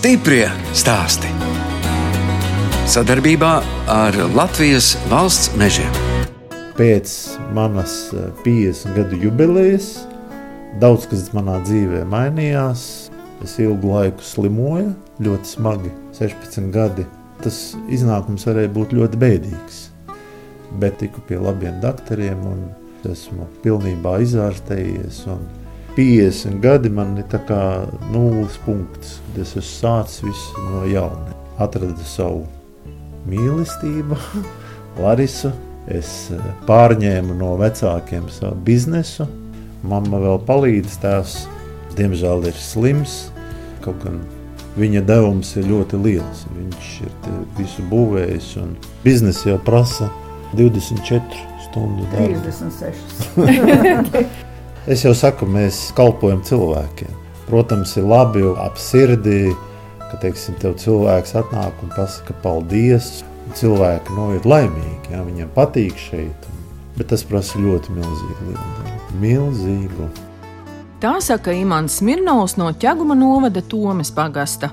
Stiprie stāsti. Sadarbībā ar Latvijas valsts mežiem. Pēc manas 50 gadu jubilejas daudz kas manā dzīvē mainījās. Es ilgu laiku slimoju, ļoti smagi, 16 gadi. Tas iznākums varēja būt ļoti bēdīgs. Bet tiku pie labiem doktoriem un esmu pilnībā izārstējies. 50 gadi man ir kā nulles punkts. Es esmu sācis visu no jauna. Atradu savu mīlestību, Larisu. Es eh, pārņēmu no vecākiem savu biznesu. Mamma vēl palīdz tās. Diemžēl ir slims. Kaut gan viņa devums ir ļoti liels. Viņš ir visu būvējis un biznesa jau prasa 24 stundu darbu. 36. Es jau saku, mēs kalpojam cilvēkiem. Protams, ir labi ap sirdi, ka teiksim, tev cilvēks atnāk un pasaka paldies. Cilvēki nu, ir laimīgi, ja viņiem patīk šeit. Bet tas prasa ļoti milzīgu darbu. Milzīgu. Tā saka Imants Smirnovs no ķeguma novada Tomas pagasta.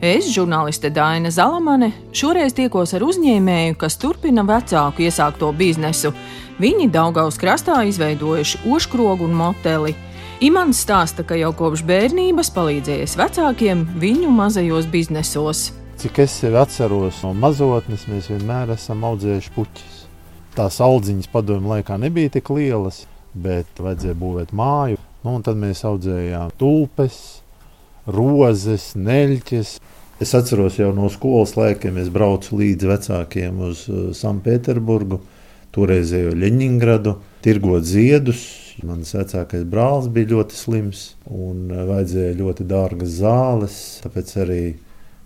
Es, žurnāliste Daina Zalamane, šoreiz tiekos ar uzņēmēju, kas turpina vecāku iesākto biznesu. Viņi Daugaus krastā izveidojuši oškrogu un moteli. Imants stāsta, ka jau kopš bērnības palīdzējis vecākiem viņu mazajos biznesos. Cik es sevi atceros no mazotnes, mēs vienmēr esam audzējuši puķis. Tās audziņas padomju laikā nebija tik lielas, bet vajadzēja būvēt māju. Nu, tad mēs audzējām tulpes, rozes, neļķes. Es atceros jau no skolas laikiem, es braucu līdz vecākiem uz uh, Sanktpēterburgu, toreizējo Leņņģeradu, tirgot ziedus. Mans vecākais brālis bija ļoti slims un uh, vajadzēja ļoti dārgas zāles. Tāpēc arī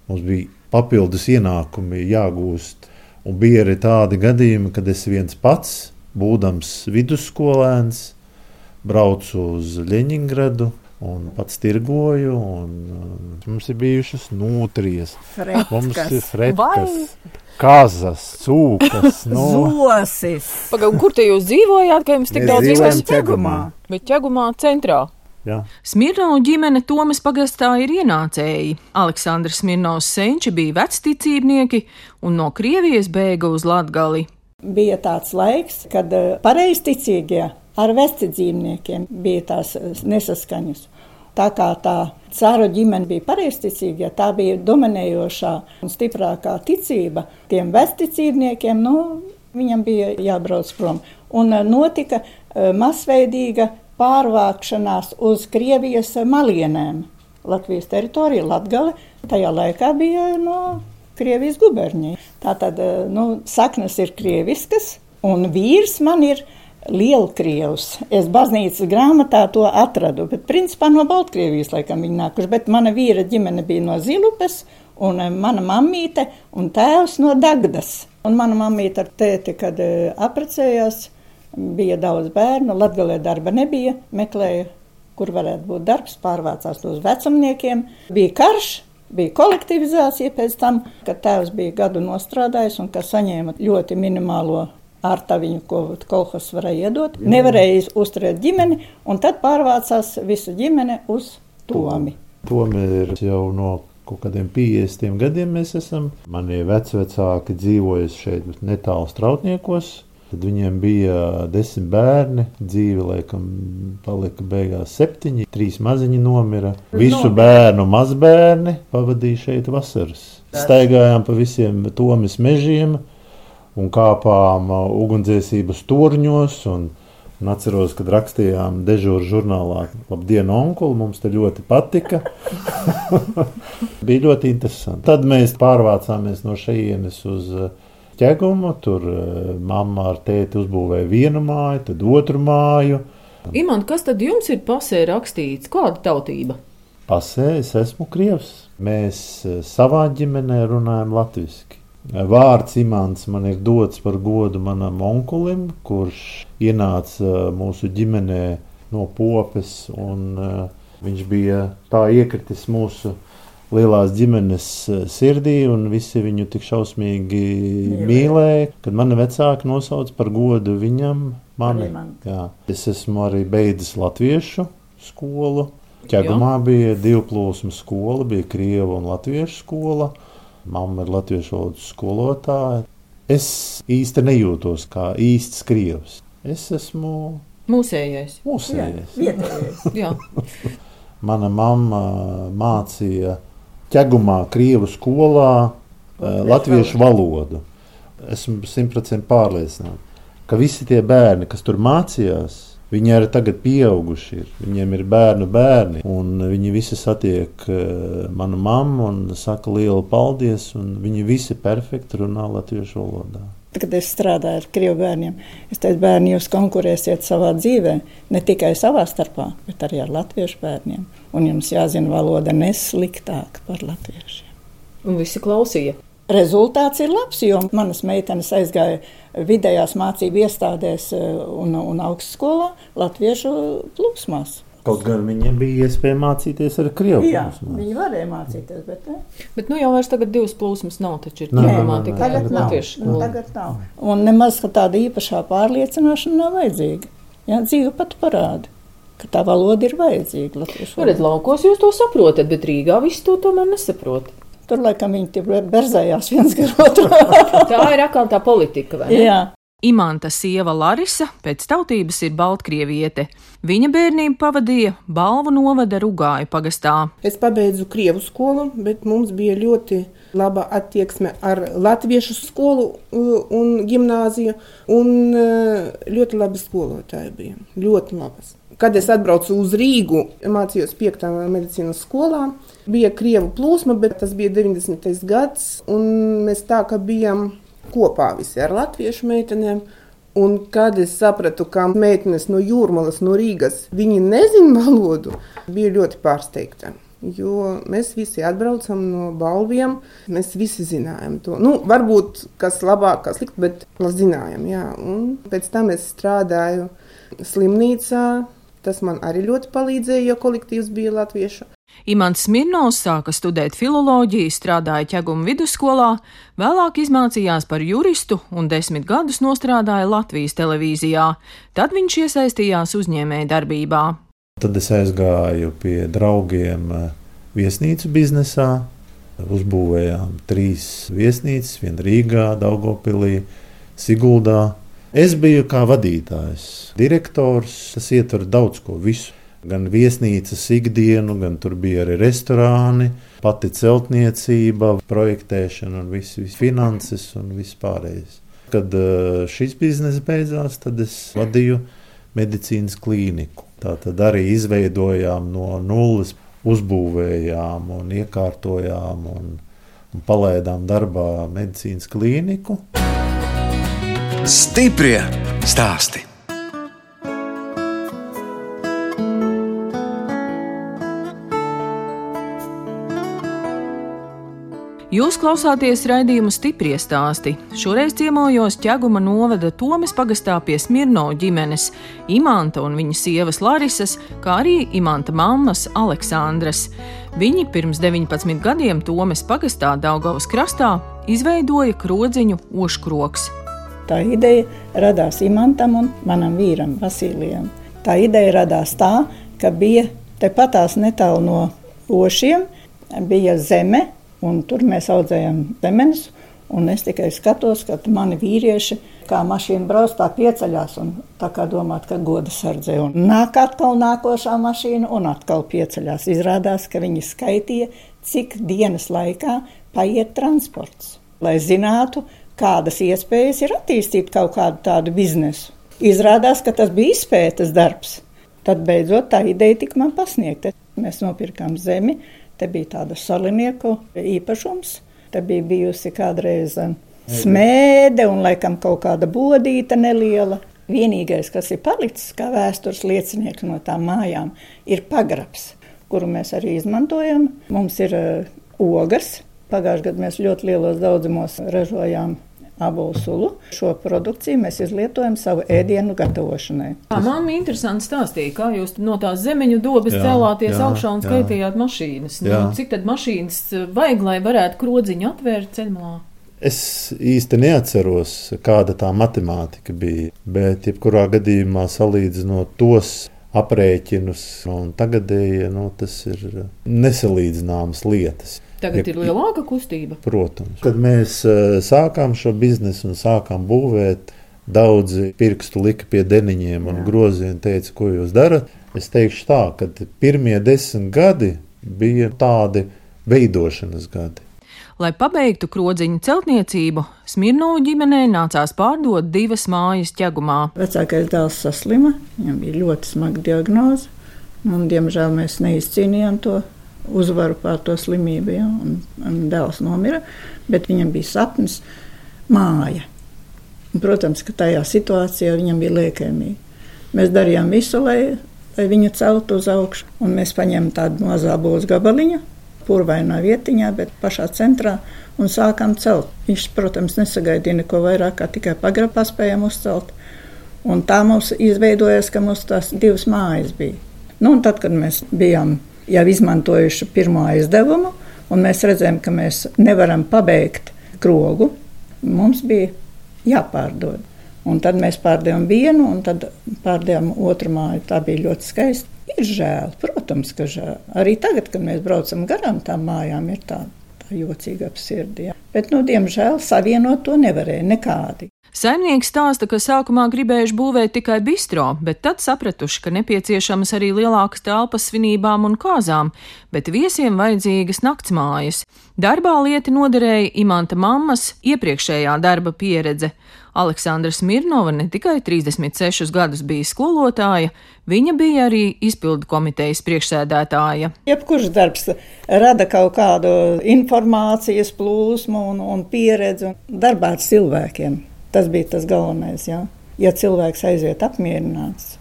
mums bija papildus ienākumi jāgūst. Un bija arī tādi gadījumi, kad es viens pats, būdams vidusskolēns, braucu uz Leņņģeradu. Un pats tirgoju, un uh, mums ir bijušas nutrijas, mums ir frekas, kazas, cūkas. Nu. Zosis. Pagaidām, kur te jūs dzīvojāt, ka jums tik Mēs daudz izvēles? Ķegumā. Bet ķegumā centrā. Jā. Smirnovu ģimene Tomas pagastā ir ienācēji. Aleksandrs Smirnovs senči bija vecticībnieki un no Krievijas bēga uz Latgali. Bija tāds laiks, kad eh, pareizticīgie ar vesticībniekiem bija tās eh, nesaskaņas. Tā kā tā cāru ģimene bija pareizticīga, tā bija dominējošā un stiprākā ticība tiem vesticībniekiem, nu, viņam bija jābrauc prom. Un eh, notika eh, masveidīga pārvākšanās uz Krievijas malienēm. Latvijas teritorija, Latgale, tajā laikā bija no Krievijas gubernija. Tātad, nu, saknes ir krieviskas, un vīrs man ir Lielkrievs. Es baznīcas grāmatā to atradu, bet principā no Baltkrievijas laikam viņi nākuši, bet mana vīra ģimene bija no Zilupes, un mana mammīte un tēvs no Dagdas. Un mana mammīte ar tēti, kad aprecējās, bija daudz bērnu, Latgalē darba nebija, meklēja, kur varētu būt darbs, pārvācās uz vecumniekiem. Bija karš, bija kolektivizācija pēc tam, kad tēvs bija gadu nostrādājis un kas saņēma ļoti minimālo ar taviņu, ko kolhos varēja iedot. Nevarēja uzturēt ģimeni, un tad pārvācās visu ģimeni uz Tomi. Tomi ir jau no kaut kādiem 50 gadiem mēs esam. Mani vecvecāki dzīvojuši šeit netālu strautniekos. Tad viņiem bija desmit bērni. Dzīve, laikam, palika beigās septiņi. Trīs maziņi nomira. Visu bērnu mazbērni pavadīja šeit vasaras. Staigājām pa visiem tomis mežiem un kāpām uh, ugunsdzēsības turņos. Un, un atceros, kad rakstījām dežūru žurnālā Labdien, onkuli! Mums te ļoti patika. Bija ļoti interesanti. Tad mēs pārvācāmies no šejienes uz uh, ķegumu. Tur uh, mamma ar tēti uzbūvēja vienu māju, tad otru māju. Imants, kas tad jums ir pasē rakstīts? Kāda tautība? Pasē es esmu krievs. Mēs savā ģimenē runājam latviešu. Vārds imants man ir dots par godu manam onkulim, kurš ienāca mūsu ģimenē no popes. Un, uh, viņš bija tā iekritis mūsu lielās ģimenes sirdī, un visi viņu tik šausmīgi Mīlē. mīlēja, kad mani vecāki nosauca par godu viņam. Mani. Es esmu arī beidzis latviešu skolu. Ķegumā bija divu plūsmu skola, bija krievu un latviešu skola. Mamma ir latviešu valodas skolotāja. Es īsti nejūtos kā īsts krievs. Es esmu Mūsējais. mūsējais. Vietējais. Jā. Mana mamma mācīja ķegumā, krievu skolā, eh, latviešu valodu. Esmu simtprocentīgi pārliecināts, ka visi tie bērni, kas tur mācījās, viņi arī tagad pieauguši ir. Viņiem ir bērnu bērni, un viņi visi satiek eh, manu mammu un saka lielu paldies, un viņi visi perfekti runā latviešu valodā. Kad es strādāju ar krievu bērniem, es teicu, bērni, jūs konkurēsiet savā dzīvē, ne tikai savā starpā, bet arī ar latviešu bērniem. Un jums jāzina valoda nesliktāk par latviešiem. Un visi klausīja. Rezultāts ir labs, jo manas meitenes aizgāja vidējās mācību iestādēs eh, un, un augstskolā latviešu plūsmās. Kaut gan viņiem bija iespēja mācīties ar krievu Jā, plūsmām. viņi varēja mācīties, bet ne. Bet nu jau vairs tagad divas plūsmas nav, taču ir nē, tikai Tagad nav. latviešu Nu, skola. Tagad nav. Un nemaz ka tāda īpašā pārliecināšana nav vajadzīga. Jā, dzīve pat parāda, ka tā valoda ir vajadzīga. latviešu Nu, redz, laukos jūs to saprotat, bet Rīgā viss to tomēr nesaprot. Tur laikam viņi tie berzējās viens gar otru. Tā ir atkal tā politika, vai ne? Jā. Imanta sieva Larisa pēc tautības ir Baltkrieviete. Viņa bērnību pavadīja Balvu novada Rugāju pagastā. Es pabeidzu Krievu skolu, bet mums bija ļoti laba attieksme ar Latviešu skolu un gimnāziju. Un uh, ļoti labi skolotāji bija. Ļoti labas. Kad es atbraucu uz Rīgu, mācījos 5. medicīnas skolā. Bija krievu plūsma, bet tas bija 90. gads. un Mēs tā kā bijām kopā visi ar latviešu meitenēm. Un kad es sapratu, ka meitenes no Jūrmālas, no Rīgas, viņi nezina valodu, bija ļoti pārsteigta. Jo mēs visi atbraucam no balviem, mēs visi zinājām to. Nu, varbūt kas labāk, kas slikt, bet zinājām. Jā. Un pēc tam es strādāju slimnīcā. Tas man arī ļoti palīdzēja, jo kolektīvs bija latviešu. Imants Smirnovs sāka studēt filoloģiju, strādāja ķeguma vidusskolā, vēlāk izmācījās par juristu un desmit gadus nostrādāja Latvijas televīzijā. Tad viņš iesaistījās uzņēmēja darbībā. Tad es aizgāju pie draugiem eh, viesnīcu biznesā. Uzbūvējām trīs viesnīcas, viena Rīgā, Daugopilī, Siguldā. Es biju kā vadītājs, direktors. Tas ietver daudz ko visu. Gan viesnīcas ikdienu, gan tur bija arī restorāni, pati celtniecība, projektēšana, un viss vis finanses un viss pārējais. Kad eh, šis bizness beidzās, tad es vadīju medicīnas klīniku. Tā tad arī izveidojām no nulles, uzbūvējām un iekārtojām un, un palaidām darbā medicīnas klīniku. Stiprie stāsti. Jūs klausāties raidījumu stipri stāstī. Šoreiz ciemojos ķeguma novada Tomas pagastā pie Smirno ģimenes, Imanta un viņa sievas Larisas, kā arī Imanta mammas Aleksandras. Viņi pirms 19 gadiem Tomas pagastā Daugavas krastā izveidoja krodziņu oškroks. Tā ideja radās Imantam un manam vīram, Vasilijam. Tā ideja radās tā, ka bija tepatās netālu no ošiem, bija zeme, tur mēs audzējām zemenes. Un es tikai skatos, ka mani vīrieši, kā mašīna brauc, tā pieceļās un tā kā domāt, ka goda sardzē. Un nāk atkal nākošā mašīna un atkal pieceļās. Izrādās, ka viņi skaitīja, cik dienas laikā paiet transports, lai zinātu, kādas iespējas ir attīstīt kaut kādu tādu biznesu. Izrādās, ka tas bija izpētes darbs. Tad beidzot tā ideja tika man pasniegta. Mēs nopirkām zemi, te bija tāda salinieku īpašums. Te bija bijusi kādreiz smēde un laikam kaut kāda bodīta neliela. Vienīgais, kas ir palicis kā vēstures liecinieks no tām mājām, ir pagrabs, kuru mēs arī izmantojam. Mums ir uh, ogas. Pagājušajā gadā mēs ļoti lielos daudzumos ražojām abolu sulu. Šo produkciju mēs izlietojam savu ēdienu gatavošanai. Tā man bija interesanti stāstīt, kā jūs no tās zemeņu dobas Jā, celāties jā, augšā un jā. skaitījāt mašīnas. Nu, Jā. cik tad mašīnas eh, vajag, lai varētu krodziņu atvērt ceļmalā? Es īsti neatceros, kāda tā matemātika bija. Bet, jebkurā gadījumā, salīdzinot tos aprēķinus. Un tagadēji nu, tas ir nesalīdzināmas lietas. Tagad ja, ir lielāka kustība. Protams, kad mēs uh, sākām šo biznesu un sākām būvēt, daudzi pirkstu lika pie deniņiem un groziem teica, ko jūs darat. Es teikšu tā, ka pirmie desmit gadi bija tādi veidošanas gadi. Lai pabeigtu krodziņu celtniecību, Smirnovu ģimenei nācās pārdot divas mājas ķegumā. Vecākais dēls saslima, viņam bija ļoti smaga diagnoze, un diemžēl mēs neizcīnījām to uzvaru pār to slimību, ja, un, un dēls nomira, bet viņam bija sapnis māja. Un, protams, ka tajā situācijā viņam bija liekēmija. Mēs darījām visu, lai, lai viņu celtu uz augšu, un mēs paņēmām tādu mazā būs gabaliņu, purvainā vietiņā, bet pašā centrā un sākām celt. Viņš, protams, nesagaidīja neko vairāk, kā tikai pagrabā spējām uzcelt. Un tā mums izveidojās, ka mums tās divas mājas bija. Nu, tad, kad mēs bijām jau izmantojuši pirmo aizdevumu, un mēs redzējām, ka mēs nevaram pabeigt krogu, mums bija jāpārdod. Un tad mēs pārdevām vienu, un tad pārdevām otru māju. Tā bija ļoti skaista. Ir žēl, protams, ka žēl. Arī tagad, kad mēs braucam garām tām mājām, ir tā, tā jocīga ap sirdi. Ja. Bet, nu, diemžēl, savienot to nevarēja nekādi. Saimnieks stāsta, ka sākumā gribējuši būvēt tikai bistro, bet tad sapratuši, ka nepieciešamas arī lielākas telpas svinībām un kāzām, bet viesiem vajadzīgas naktsmājas. Darbā lieti noderēja Imanta mammas iepriekšējā darba pieredze. Aleksandra Smirnova ne tikai 36 gadus bija skolotāja, viņa bija arī izpildu komitejas priekšsēdētāja. Jebkurš darbs rada kaut kādu informācijas plūsmu un, un pieredzi un darbā ar cilvēkiem. Tas bija tas galvenais. Ja, ja cilvēks aiziet apmierināts,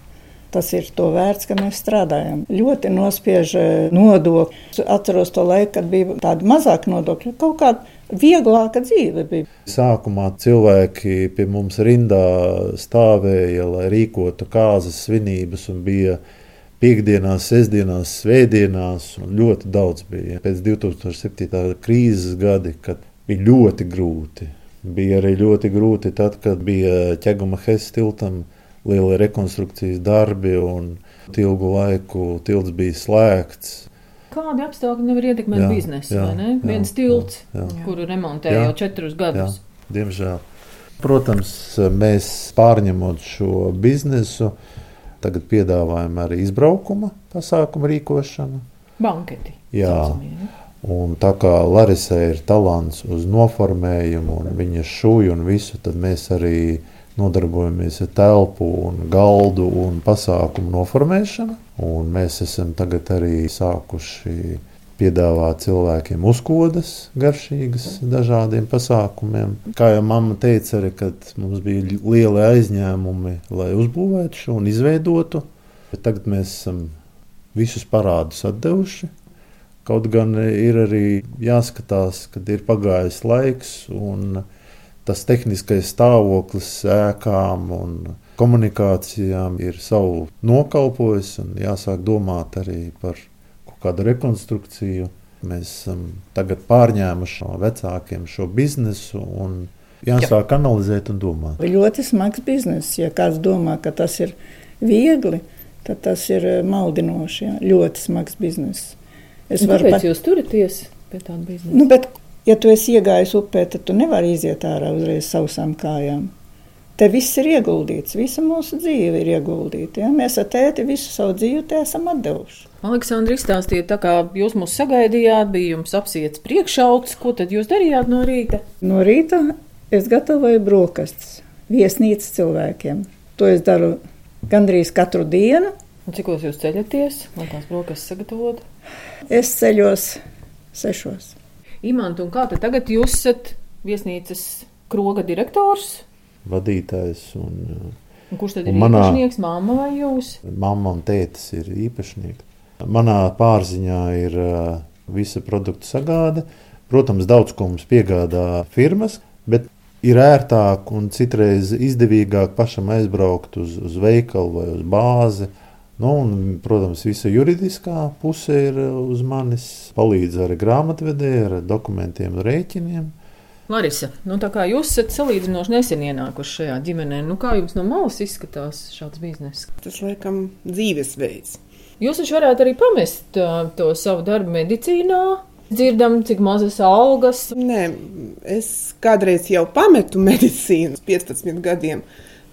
tas ir to vērts, ka mēs strādājam. Ļoti nospiež nodokļus. Atceros to laiku, kad bija tāda mazāka nodokļa. Kaut kāda vieglāka dzīve bija. Sākumā cilvēki pie mums rindā stāvēja, lai rīkotu kāzas svinības, un bija piekdienās, sestdienās, svētdienās, un ļoti daudz bija. Pēc 2007. krīzes gadi, kad bija ļoti grūti. Bija arī ļoti grūti tad, kad bija ķeguma Hess tiltam liela rekonstrukcijas darbi un ilgu laiku tilts bija slēgts. Kādi apstākļi nevar ietekmēt jā, biznesu? Jā, jā, Viens tilts, jā, jā. kuru remontē jā, jau četrus gadus. Jā, diemžēl. Protams, mēs pārņemot šo biznesu, tagad piedāvājam arī izbraukuma pasākumu rīkošanu. Banketi. Jā. Tācamie, un tā kā Larisē ir talants uz noformējumu, un viņa šūju un visu, tad mēs arī nodarbojamies ar telpu, un galdu un pasākumu noformēšanu. Un mēs esam tagad arī sākuši piedāvāt cilvēkiem uzkodas, garšīgas, dažādiem pasākumiem. Kā jau mamma teica, arī, mums bija lieli aizņēmumi, lai uzbūvētu šo un izveidotu, bet tagad mēs esam visus parādus atdevuši. Kaut gan ir arī jāskatās, kad ir pagājis laiks un tas tehniskais stāvoklis ēkām un komunikācijām ir savu nokalpojis un jāsāk domāt arī par kaut kādu rekonstrukciju. Mēs esam tagad pārņēmuši no vecākiem šo biznesu un jāsāk Jā. analizēt un domāt. Ļoti smags bizness. Ja kāds domā, ka tas ir viegli, tad tas ir maldinoši. Jā. Ļoti smags bizness. Es varu pateikt, jūs turaties pie tāda biznesa. Nu, bet, ja tu esi iegājis upē, tad tu nevari iziet ārā uzreiz sausām kājām. Te viss ir ieguldīts, visa mūsu dzīve ir ieguldīta. Ja? Mēs ar tēti visu savu dzīvi te esam atdevuši. Aleksandra, izstāstiet, tā kā jūs mūs sagaidījāt, bija jums apsiets priekšauts, ko tad jūs darījāt no rīta? No rīta es gatavoju brokastis viesnīcas cilvēkiem. To es daru gandrīz katru dienu. Un cikos jūs ceļaties, lai tās brokastis sagatavotu? Es ceļos sešos. Imants, un kā tad tagad jūs esat viesnīcas kroga direktors? vadītājs. Un, un kurš tad ir manā, īpašnieks, mamma vai jūs? Mamma un tētis ir īpašnieki. Manā pārziņā ir visa produktu sagāde. Protams, daudz ko mums piegādā firmas, bet ir ērtāk un citreiz izdevīgāk pašam aizbraukt uz, uz veikalu vai uz bāzi. Nu, un, protams, visa juridiskā puse ir uz manis. Palīdz ar grāmatvedēju, ar dokumentiem un rēķiniem. Larisa, nu tā kā jūs esat salīdzinoši nesen ienākuši šajā ģimenē, nu kā jums no malas izskatās šāds bizness? Tas laikam dzīvesveids. Jūs taču varētu arī pamest to savu darbu medicīnā. Dzirdam, cik mazas algas. Nē, es kādreiz jau pametu medicīnu, 15 gadiem,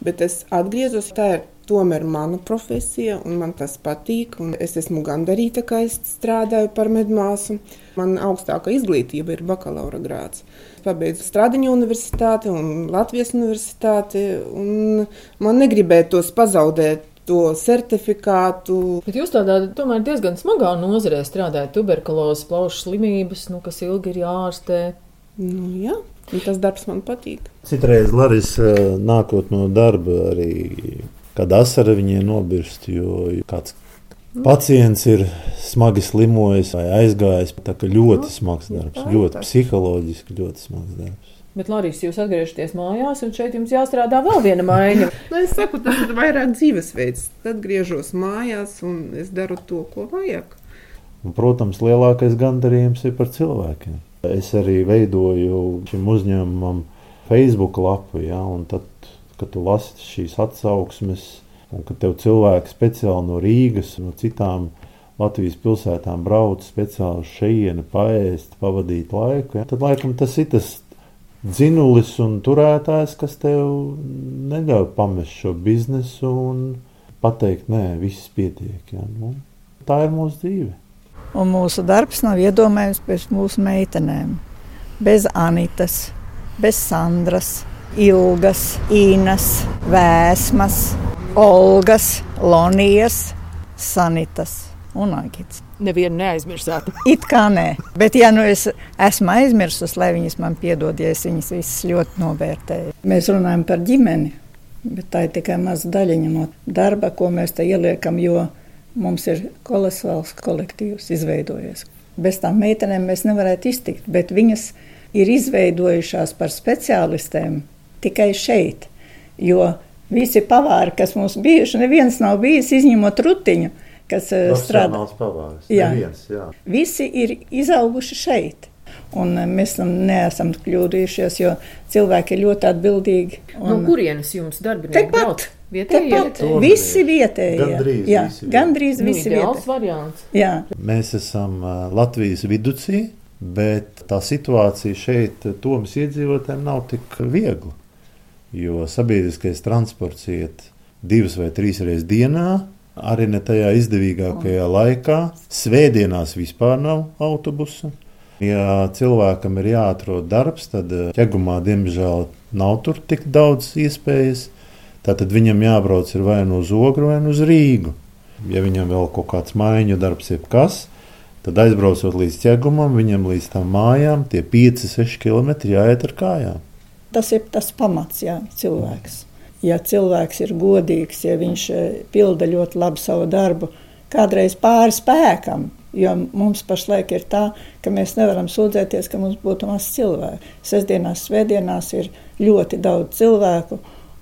bet es atgriezos. Tā ir tomēr mana profesija, un man tas patīk. Es esmu gandarīta, ka es strādāju par medmāsu. Man augstākā izglītība ir bakalaura grāts pabeidzu Stradiņu universitāti un Latvijas universitāti. Un man negribētos pazaudēt to certifikātu. Bet jūs tādā tomēr diezgan smagā nozarē strādājat, tuberkulozes, plaušu slimības, nu, kas ilgi ir jārastē. Nu, jā, tas darbs man patīk. Citreiz Larisa nākot no darba arī kad asara viņai nobirst, jo kāds Pacients ir smagi slimojis vai aizgājis. Tā kā ļoti nu, smags darbs, ļoti psiholoģiski ļoti smags darbs. Bet, Lorijas, jūs atgriežaties mājās, un šeit jums jāstrādā vēl viena maiņa. nu, es saku, tas ir vairāk dzīvesveids. Tad griežos mājās, un es daru to, ko vajag. Un, protams, lielākais gandarījums ir par cilvēkiem. Es arī veidoju šim uzņēmumam Facebook lapu, ja, un tad, kad tu lasi šīs atsauksmes, un ka tev cilvēki speciāli no Rīgas, no citām Latvijas pilsētām brauc speciāli šejienu, paēst, pavadīt laiku, ja? tad laikam tas ir tas dzinulis un turētājs, kas tev neļauj pamest šo biznesu un pateikt, nē, viss pietiek. Ja? Nu, tā ir mūsu dzīve. Un mūsu darbs nav iedomājams pēc mūsu meitenēm. Bez Anitas, bez Sandras, Ilgas, Īnas, Vēsmas, Olgas, Lonijas, Sanitas un Agits. Nevienu neaizmirsāt. It kā nē, bet ja nu es esmu aizmirsus, lai viņas man piedod, ja es viņas visas ļoti novērtēju. Mēs runājam par ģimeni, bet tā ir tikai maza daļiņa no darba, ko mēs te ieliekam, jo mums ir kolosāls kolektīvs izveidojies. Bez tām meitenēm mēs nevarētu iztikt, bet viņas ir izveidojušās par speciālistēm tikai šeit, jo Visi pavāri, kas mums bijuši, neviens nav bijis izņemot rutiņu, kas eh, strādā. Pavārs, jā. Neviens, jā. Visi ir izauguši šeit. Un eh, mēs tam neesam kļūdījušies, jo cilvēki ir ļoti atbildīgi. Un... No kurienes jums darbinieki brauc? Vietējie, Tepat, visi vietējie. Gandrīz, jā, visi, gandrīz nu, visi vietējie. Mēs esam uh, Latvijas viducī, bet tā situācija šeit Tomas iedzīvotājiem nav tik viegla jo sabiedriskais transports iet divas vai trīs reizes dienā. Arī ne tajā izdevīgākajā laikā. Svētdienās vispār nav autobusu. Ja cilvēkam ir jāatrod darbs, tad eh, ķegumā diemžēl nav tur tik daudz iespējas. Tātad viņam jābrauc vai nu uz Ogru, vai nu uz Rīgu. Ja viņam vēl kaut kāds maiņu darbs, jeb kas, tad aizbraucot līdz ķegumam, viņam līdz tam mājām tie 5-6 km jāiet ar kājām. Tas ir tas pamats, jā, cilvēks. Ja cilvēks ir godīgs, ja viņš eh, pilda ļoti labi savu darbu, kādreiz pāri spēkam, jo mums pašlaik ir tā, ka mēs nevaram sūdzēties, ka mums būtu maz cilvēku. Sestdienās, svētdienās ir ļoti daudz cilvēku,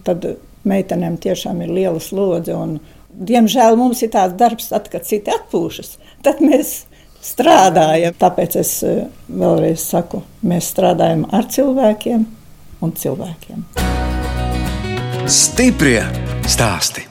tad meitenēm tiešām ir liela slodze. Un, diemžēl mums ir tāds darbs, tad, kad citi atpūšas, tad mēs strādājam. Tāpēc es eh, vēlreiz saku, mēs strādājam ar cilvēkiem un cilvēkiem. Stiprie stāsti!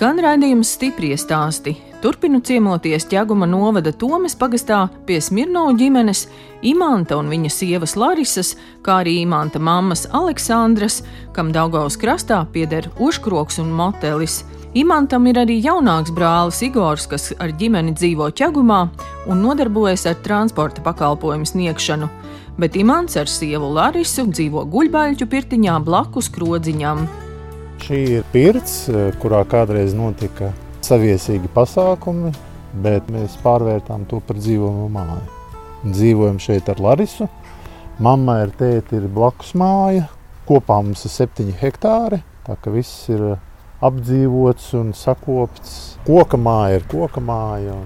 Skan raidījums stipri stāsti. Turpinu ciemoties ķēguma novada Tomas pagastā pie Smirnovu ģimenes, Imanta un viņa sievas Larisas, kā arī Imanta mammas Aleksandras, kam Daugaus krastā pieder Užkroks un Motelis. Imantam ir arī jaunāks brālis Igors, kas ar ģimeni dzīvo ķegumā un nodarbojas ar transporta pakalpojumu sniegšanu, bet Imants ar sievu Larisu dzīvo guļbaļķu pirtiņā blakus krodziņam. Šī ir pirts, kurā kādreiz notika saviesīgi pasākumi, bet mēs pārvērtām to par dzīvojumu māju. Dzīvojam šeit ar Larisu. Mamma ir tēti, ir blakus māja. Kopā mums ir septiņi hektāri, tā ka viss ir apdzīvots un sakopts. Koka māja ir koka māja.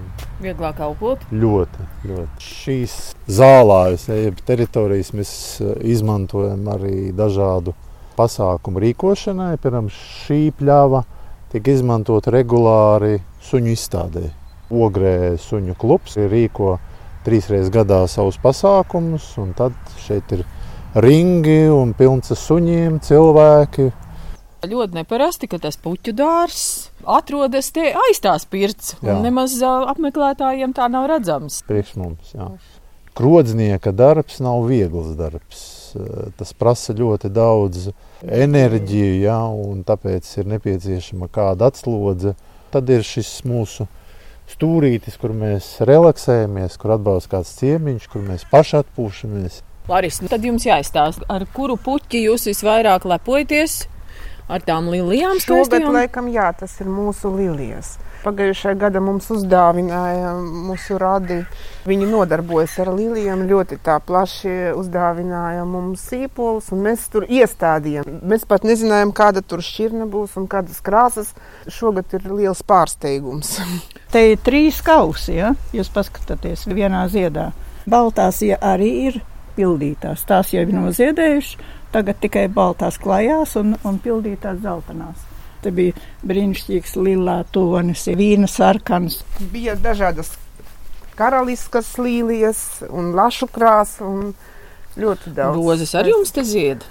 Vieglāk kalpot? Ļoti, ļoti. Šīs zālājas, jeb teritorijas mēs eh, izmantojam arī dažādu pasākumu rīkošanai. Piemēram, šī pļava tika izmantota regulāri suņu izstādē. Ogrē suņu klubs rīko trīs reizes gadā savus pasākumus, un tad šeit ir ringi un pilns ar suņiem, cilvēki. Ļoti neparasti, ka tas puķu dārzs atrodas tie aiz tās pirts, nemaz apmeklētājiem tā nav redzams. Priekš mums, jā. Krodznieka darbs nav viegls darbs. Tas prasa ļoti daudz enerģiju, jā, un tāpēc ir nepieciešama kāda atslodze. Tad ir šis mūsu stūrītis, kur mēs relaksējamies, kur atbalsta kāds ciemiņš, kur mēs paši atpūšamies. Laris, nu tad jums jāizstāsta, ar kuru puķi jūs visvairāk lepojaties? Ar tām lilijām Šogad, skaistajām? laikam, jā, tas ir mūsu lilijas. Pagājušajā gadā mums uzdāvināja mūsu radi. Viņi nodarbojas ar lilijām, ļoti tā plaši uzdāvināja mums sīpolus, un mēs tur iestādījām. Mēs pat nezinājām, kāda tur šķirne būs un kādas krāsas. Šogad ir liels pārsteigums. Te ir trīs kausi, ja jūs paskatāties vienā ziedā. Baltās ja arī ir pildītās, tās jau ir noziedējušas, tagad tikai baltās klajās un, un pildītās zeltainās. Te bija brīnišķīgs lilā tonis, vīna sarkans. Bija dažādas karaliskas līnijas un lašu krāsu un ļoti daudz. Rozes ar jums te zied.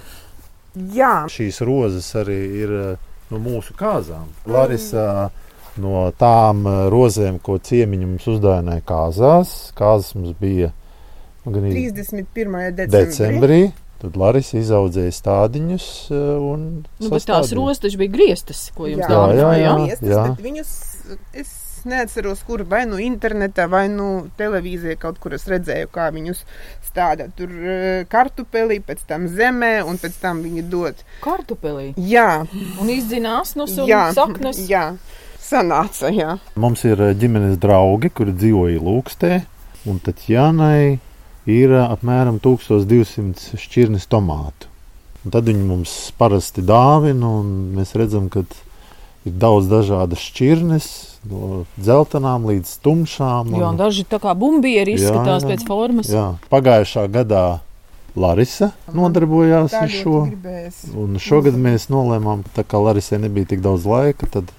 Jā, Šīs rozes arī ir eh, no mūsu kāzām. Larisa no tām eh, rozēm, ko ciemiņi mums uzdāvināja kāzās. Kāzas mums bija nu, gan 31. decembrī. decembrī. Tad Larisa izaudzēja stādiņus un Nu, bet tās taču bija grieztas, ko jums Jā, jā, dāvināja. jā. Miestas, jā. bet Viņus es neatceros, kur vai nu internetā, vai nu televīzijā kaut kur es redzēju, kā viņus stāda. Tur eh, kartupelī, pēc tam zemē, un pēc tam viņi dod. Kartupelī. Jā, Un izdzina asnus un jā, saknes. jā. Sanāca, jā. Mums ir eh, ģimenes draugi, kuri dzīvoja Lūkstē, un Tatjanai ir apmēram 1200 šķirnes tomātu. Un tad viņi mums parasti dāvina, un mēs redzam, ka ir daudz dažādas šķirnes, no dzeltenām līdz tumšām. Jā, un daži tā kā bumbieri Jā, izskatās jā. pēc formas. jā. Pagājušā gadā Larisa nodarbojās ar šo. Un šogad mēs nolēmām, ka tā kā Larisai nebija tik daudz laika, tad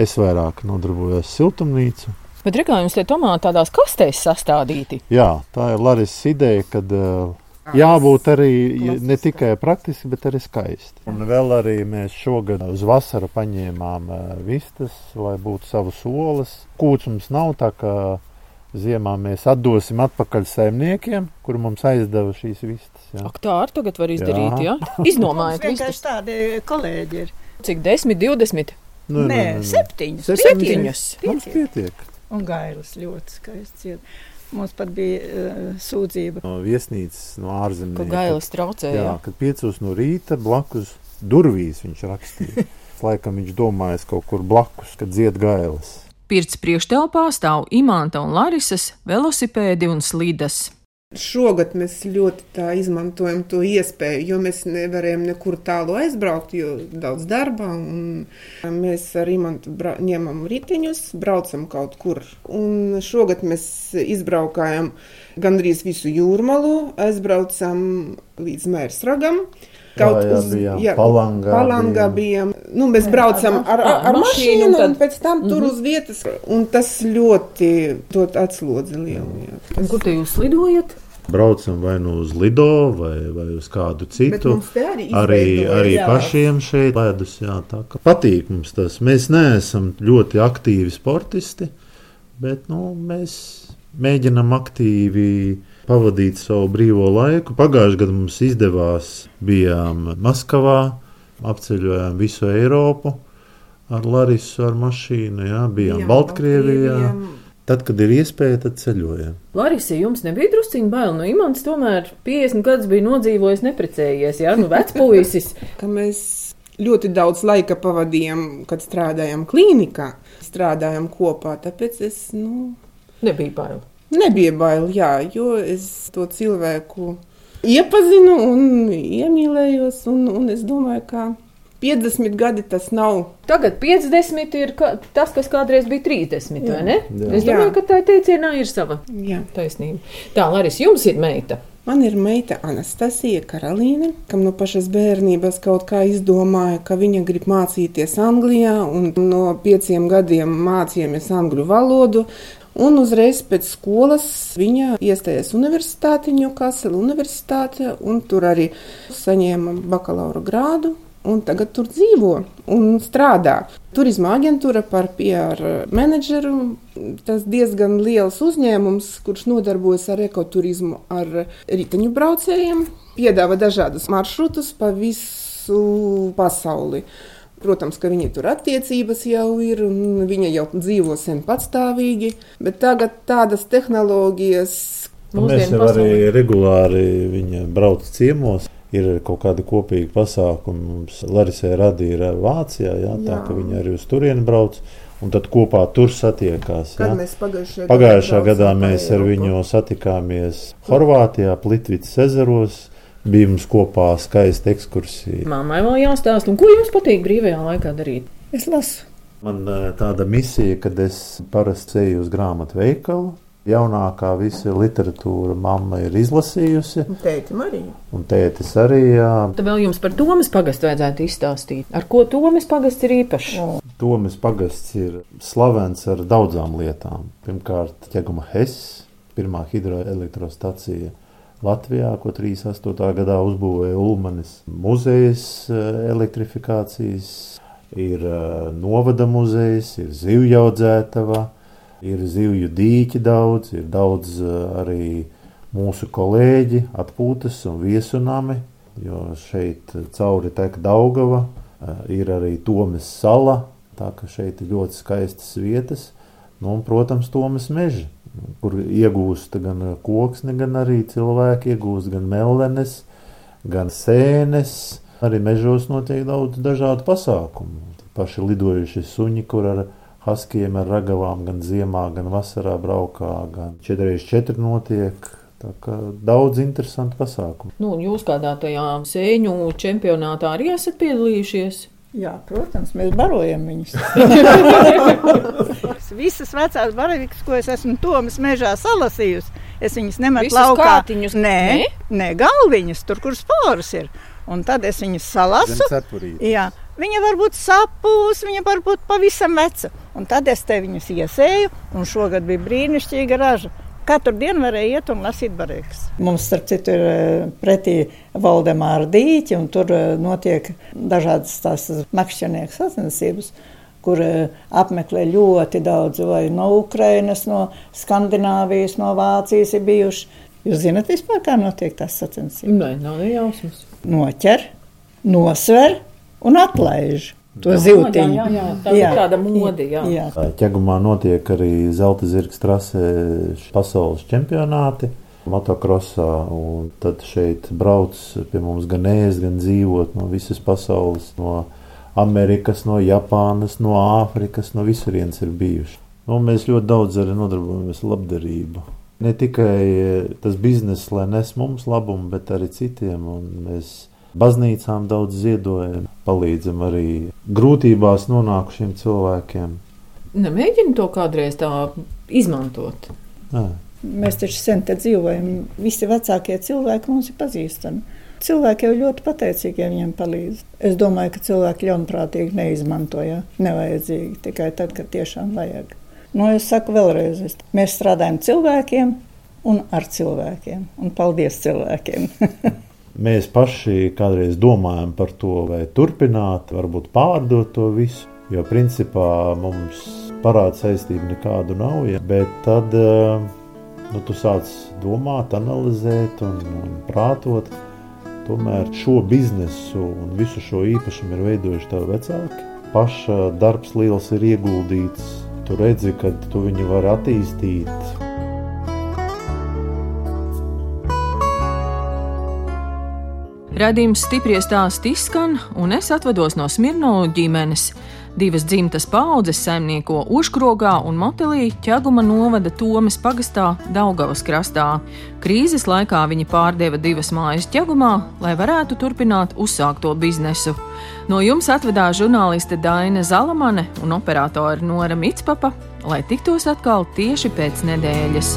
es vairāk nodarbojos siltumnīcu. Bet rekā jums tie tomāti tādās kastēs sastādīti. Jā, tā ir Larisas ideja, kad uh, jābūt arī ne tikai praktiski, bet arī skaisti. Un vēl arī mēs šogad uz vasaru paņēmām uh, vistas, lai būtu savas olas. Kūts mums nav, tā kā ziemā mēs atdosim atpakaļ saimniekiem, kur mums aizdeva šīs vistas. Jā. Ak, tā arī tagad var izdarīt, jā? Iznomājot Vienkārši vistas. tādi kolēģi ir. Cik 10, 20? Nu, Nē, septiņas. Septiņas. Mums pietiek. Un gailis ļoti skaists. iet. Mums pat bija uh, sūdzība. No viesnīcas, no ārzemēm. Ka gailis traucēja. Jā, kad piecos no rīta blakus durvīs viņš rakstīja. Laikam viņš domājas kaut kur blakus, kad dzied gailis. Pirts priekštelpā stāv Imanta un Larisas velosipēdi un slidas. Šogad mēs ļoti tā izmantojam to iespēju, jo mēs nevarējām nekur tālu aizbraukt, jo daudz darba. un Mēs ar Imantu ņemam riteņus, braucam kaut kur. Un šogad mēs izbraukājam gandrīz visu jūrmalu, aizbraucam līdz Mērsragam. Jā, jā, bijām. Palangā Palangā bijām. Nu, mēs braucam ar, ar, ar mašīnu, mašīnu, un un tad- pēc tam tur uz vietas. Un tas ļoti dod atslodzi lielu. Jā. Un kur te jūs lidojat? Braucam vai nu uz Lido, vai, vai uz kādu citu. arī Arī, arī pašiem šeit ledus. Jā, tā kā patīk mums tas. Mēs neesam ļoti aktīvi sportisti, bet nu, mēs mēģinam aktīvi pavadīt savu brīvo laiku. Pagājušajā gadā mums izdevās, bijām Maskavā, apceļojām visu Eiropu ar Larisu, ar mašīnu, jā, bijām Jā, Baltkrievijā. Baltkrievijā. Tad, kad ir iespēja, tad ceļojam. Larisa, jums nebija drusciņa bail. Nu, Imants tomēr 50 gadus bija nodzīvojis, neprecējies. Jā, nu, vecpuisis. ka mēs ļoti daudz laika pavadījām, kad strādājām klīnikā, strādājām kopā. Tāpēc es nu, Nebija bail. nebija bail, jā, jo es to cilvēku iepazinu un iemīlējos. Un, un es domāju, ka 50 gadi tas nav. Tagad 50 ir ka, tas, kas kādreiz bija 30, jā, vai ne? jā. Es domāju, Jā. ka tā teicienā ir sava Jā. taisnība. Tā, Laris, jums ir meita. Man ir meita Anastasija Karalīne, kam no pašas bērnības kaut kā izdomāja, ka viņa grib mācīties Anglijā, un no pieciem gadiem mācījāmies angļu valodu. Un uzreiz pēc skolas viņa iestājās Universitāti, Ņūkasela Universitāte, un tur arī saņēma bakalaura grādu un tagad tur dzīvo un strādā. Turisma aģentūra par PR menedžeru. Tas diezgan liels uzņēmums, kurš nodarbojas ar ekoturismu, ar riteņu braucējiem, piedāvā dažādus maršrutus pa visu pasauli. Protams, ka viņi tur attiecības jau ir, un viņa jau dzīvo sen patstāvīgi, bet tagad tādas tehnoloģijas. Mēs jau arī regulāri viņa brauc ciemos ir kaut kādi kopīgi pasākumi. Mums Larisē radīja Vācijā, jā, jā. tā ka viņi arī uz turieni brauc. Un tad kopā tur satiekās. Kad mēs pagājušajā, pagājušā gadā mēs ar viņu satikāmies Horvātijā, Plitvicas ezeros. Bija mums kopā skaista ekskursija. Māmai vēl jāstāsta, un ko jums patīk brīvajā laikā darīt? Es lasu. Man tāda misija, kad es parasti eju uz grāmatu veikalu, Jaunākā visa literatūra mamma ir izlasījusi. Un tētim arī. Un tētis arī, jā. Tad vēl jums par Tomas pagastu vajadzētu izstāstīt. Ar ko Tomas pagasts ir īpašs? Tomas pagasts ir slavens ar daudzām lietām. Pirmkārt, ķeguma Hess, pirmā hidroelektrostacija. Latvijā, ko 38. gadā uzbūvēja Ulmanis, muzejas eh, elektrifikācijas, ir eh, novada muzejs, ir zivjaudzētava, Ir zivju dīķi daudz, ir daudz eh, arī mūsu kolēģi, atpūtas un viesunami, jo šeit cauri tek Daugava, eh, ir arī Tomas sala, tā ka šeit ir ļoti skaistas vietas, nu, un, protams, Tomas meži, kur iegūst gan koksni, gan arī cilvēki iegūst gan mellenes, gan sēnes, arī mežos notiek daudz dažādu pasākumu. Paši lidojuši suņi, kur ar Haskiem ar ragavām gan ziemā, gan vasarā braukā, gan 4x4 notiek. Daudz interesantu pasākumu. Nu, jūs kādā tajā sēņu čempionātā arī esat piedalījušies? Jā, protams, mēs barojam viņus. Visas vecās baravikas, ko es esmu Tomas mežā salasījusi, es viņas nemetu laukā. Kātiņus, nē, nē? nē, galviņas, tur, kur spāras ir. Un tad es viņus salasu. Jā, viņa var būt sapūs, viņa var būt pavisam veca. Un tad es te viņus iesēju, un šogad bija brīnišķīga raža. Katru dienu varēja iet un lasīt barīgas. Mums, starp citu, ir eh, pretī Valdemāra dīķi, un tur eh, notiek dažādas tās makšķernieku sacensības, kur eh, apmeklē ļoti daudz, vai no Ukrainas, no Skandināvijas, no Vācijas ir bijuši. Jūs zināt vispār, kā notiek tās sacensības? Nē, nav jausmas. Noķer, nosver un atlaiž. To ziltiņu. Jā, jā, jā, tā jā. ir tāda mode. Jā. Jā. Ķegumā notiek arī Zelta zirgs trasē pasaules čempionāti. Motokrosā, un tad šeit brauc pie mums gan ēst, gan dzīvot no visas pasaules, no Amerikas, no Japānas, no Āfrikas, no visurienes ir bijuši. Nu, mēs ļoti daudz arī nodarbojamies ar labdarību. Ne tikai tas bizness, lai nes mums labumu, bet arī citiem. Mēs baznīcām daudz ziedojam, palīdzam arī grūtībās nonākušiem cilvēkiem. Nemēģini to kādreiz tā izmantot. Nē. Mēs taču sen te dzīvojam, visi vecākie cilvēki mums ir pazīstami. Cilvēki jau ļoti pateicīgi, ja viņiem palīdz. Es domāju, ka cilvēki ļaunprātīgi neizmantoja, nevajadzīgi tikai tad, kad tiešām vajag. Nu, es saku vēlreiz, mēs strādājam cilvēkiem un ar cilvēkiem. Un paldies cilvēkiem! Mēs paši kādreiz domājam par to, vai turpināt, varbūt pārdot to visu. Jo principā mums parāda saistība nekādu nav. Ja? Bet tad eh, nu, tu sāc domāt, analizēt un, un prātot. Tomēr šo biznesu un visu šo īpašumu ir veidojuši tavi vecāki. Paša darbs liels ir ieguldīts. Tu redzi, ka tu viņu vari attīstīt Radījums stipri stāst izskan, un es atvados no Smirnovu ģimenes. Divas dzimtas paudzes saimnieko Užkrogā un Motelī ķeguma novada Tomas pagastā Daugavas krastā. Krīzes laikā viņi pārdeva divas mājas ķegumā, lai varētu turpināt uzsākto biznesu. No jums atvedās žurnāliste Daina Zalamane un operātore Nora Mitspapa, lai tiktos atkal tieši pēc nedēļas.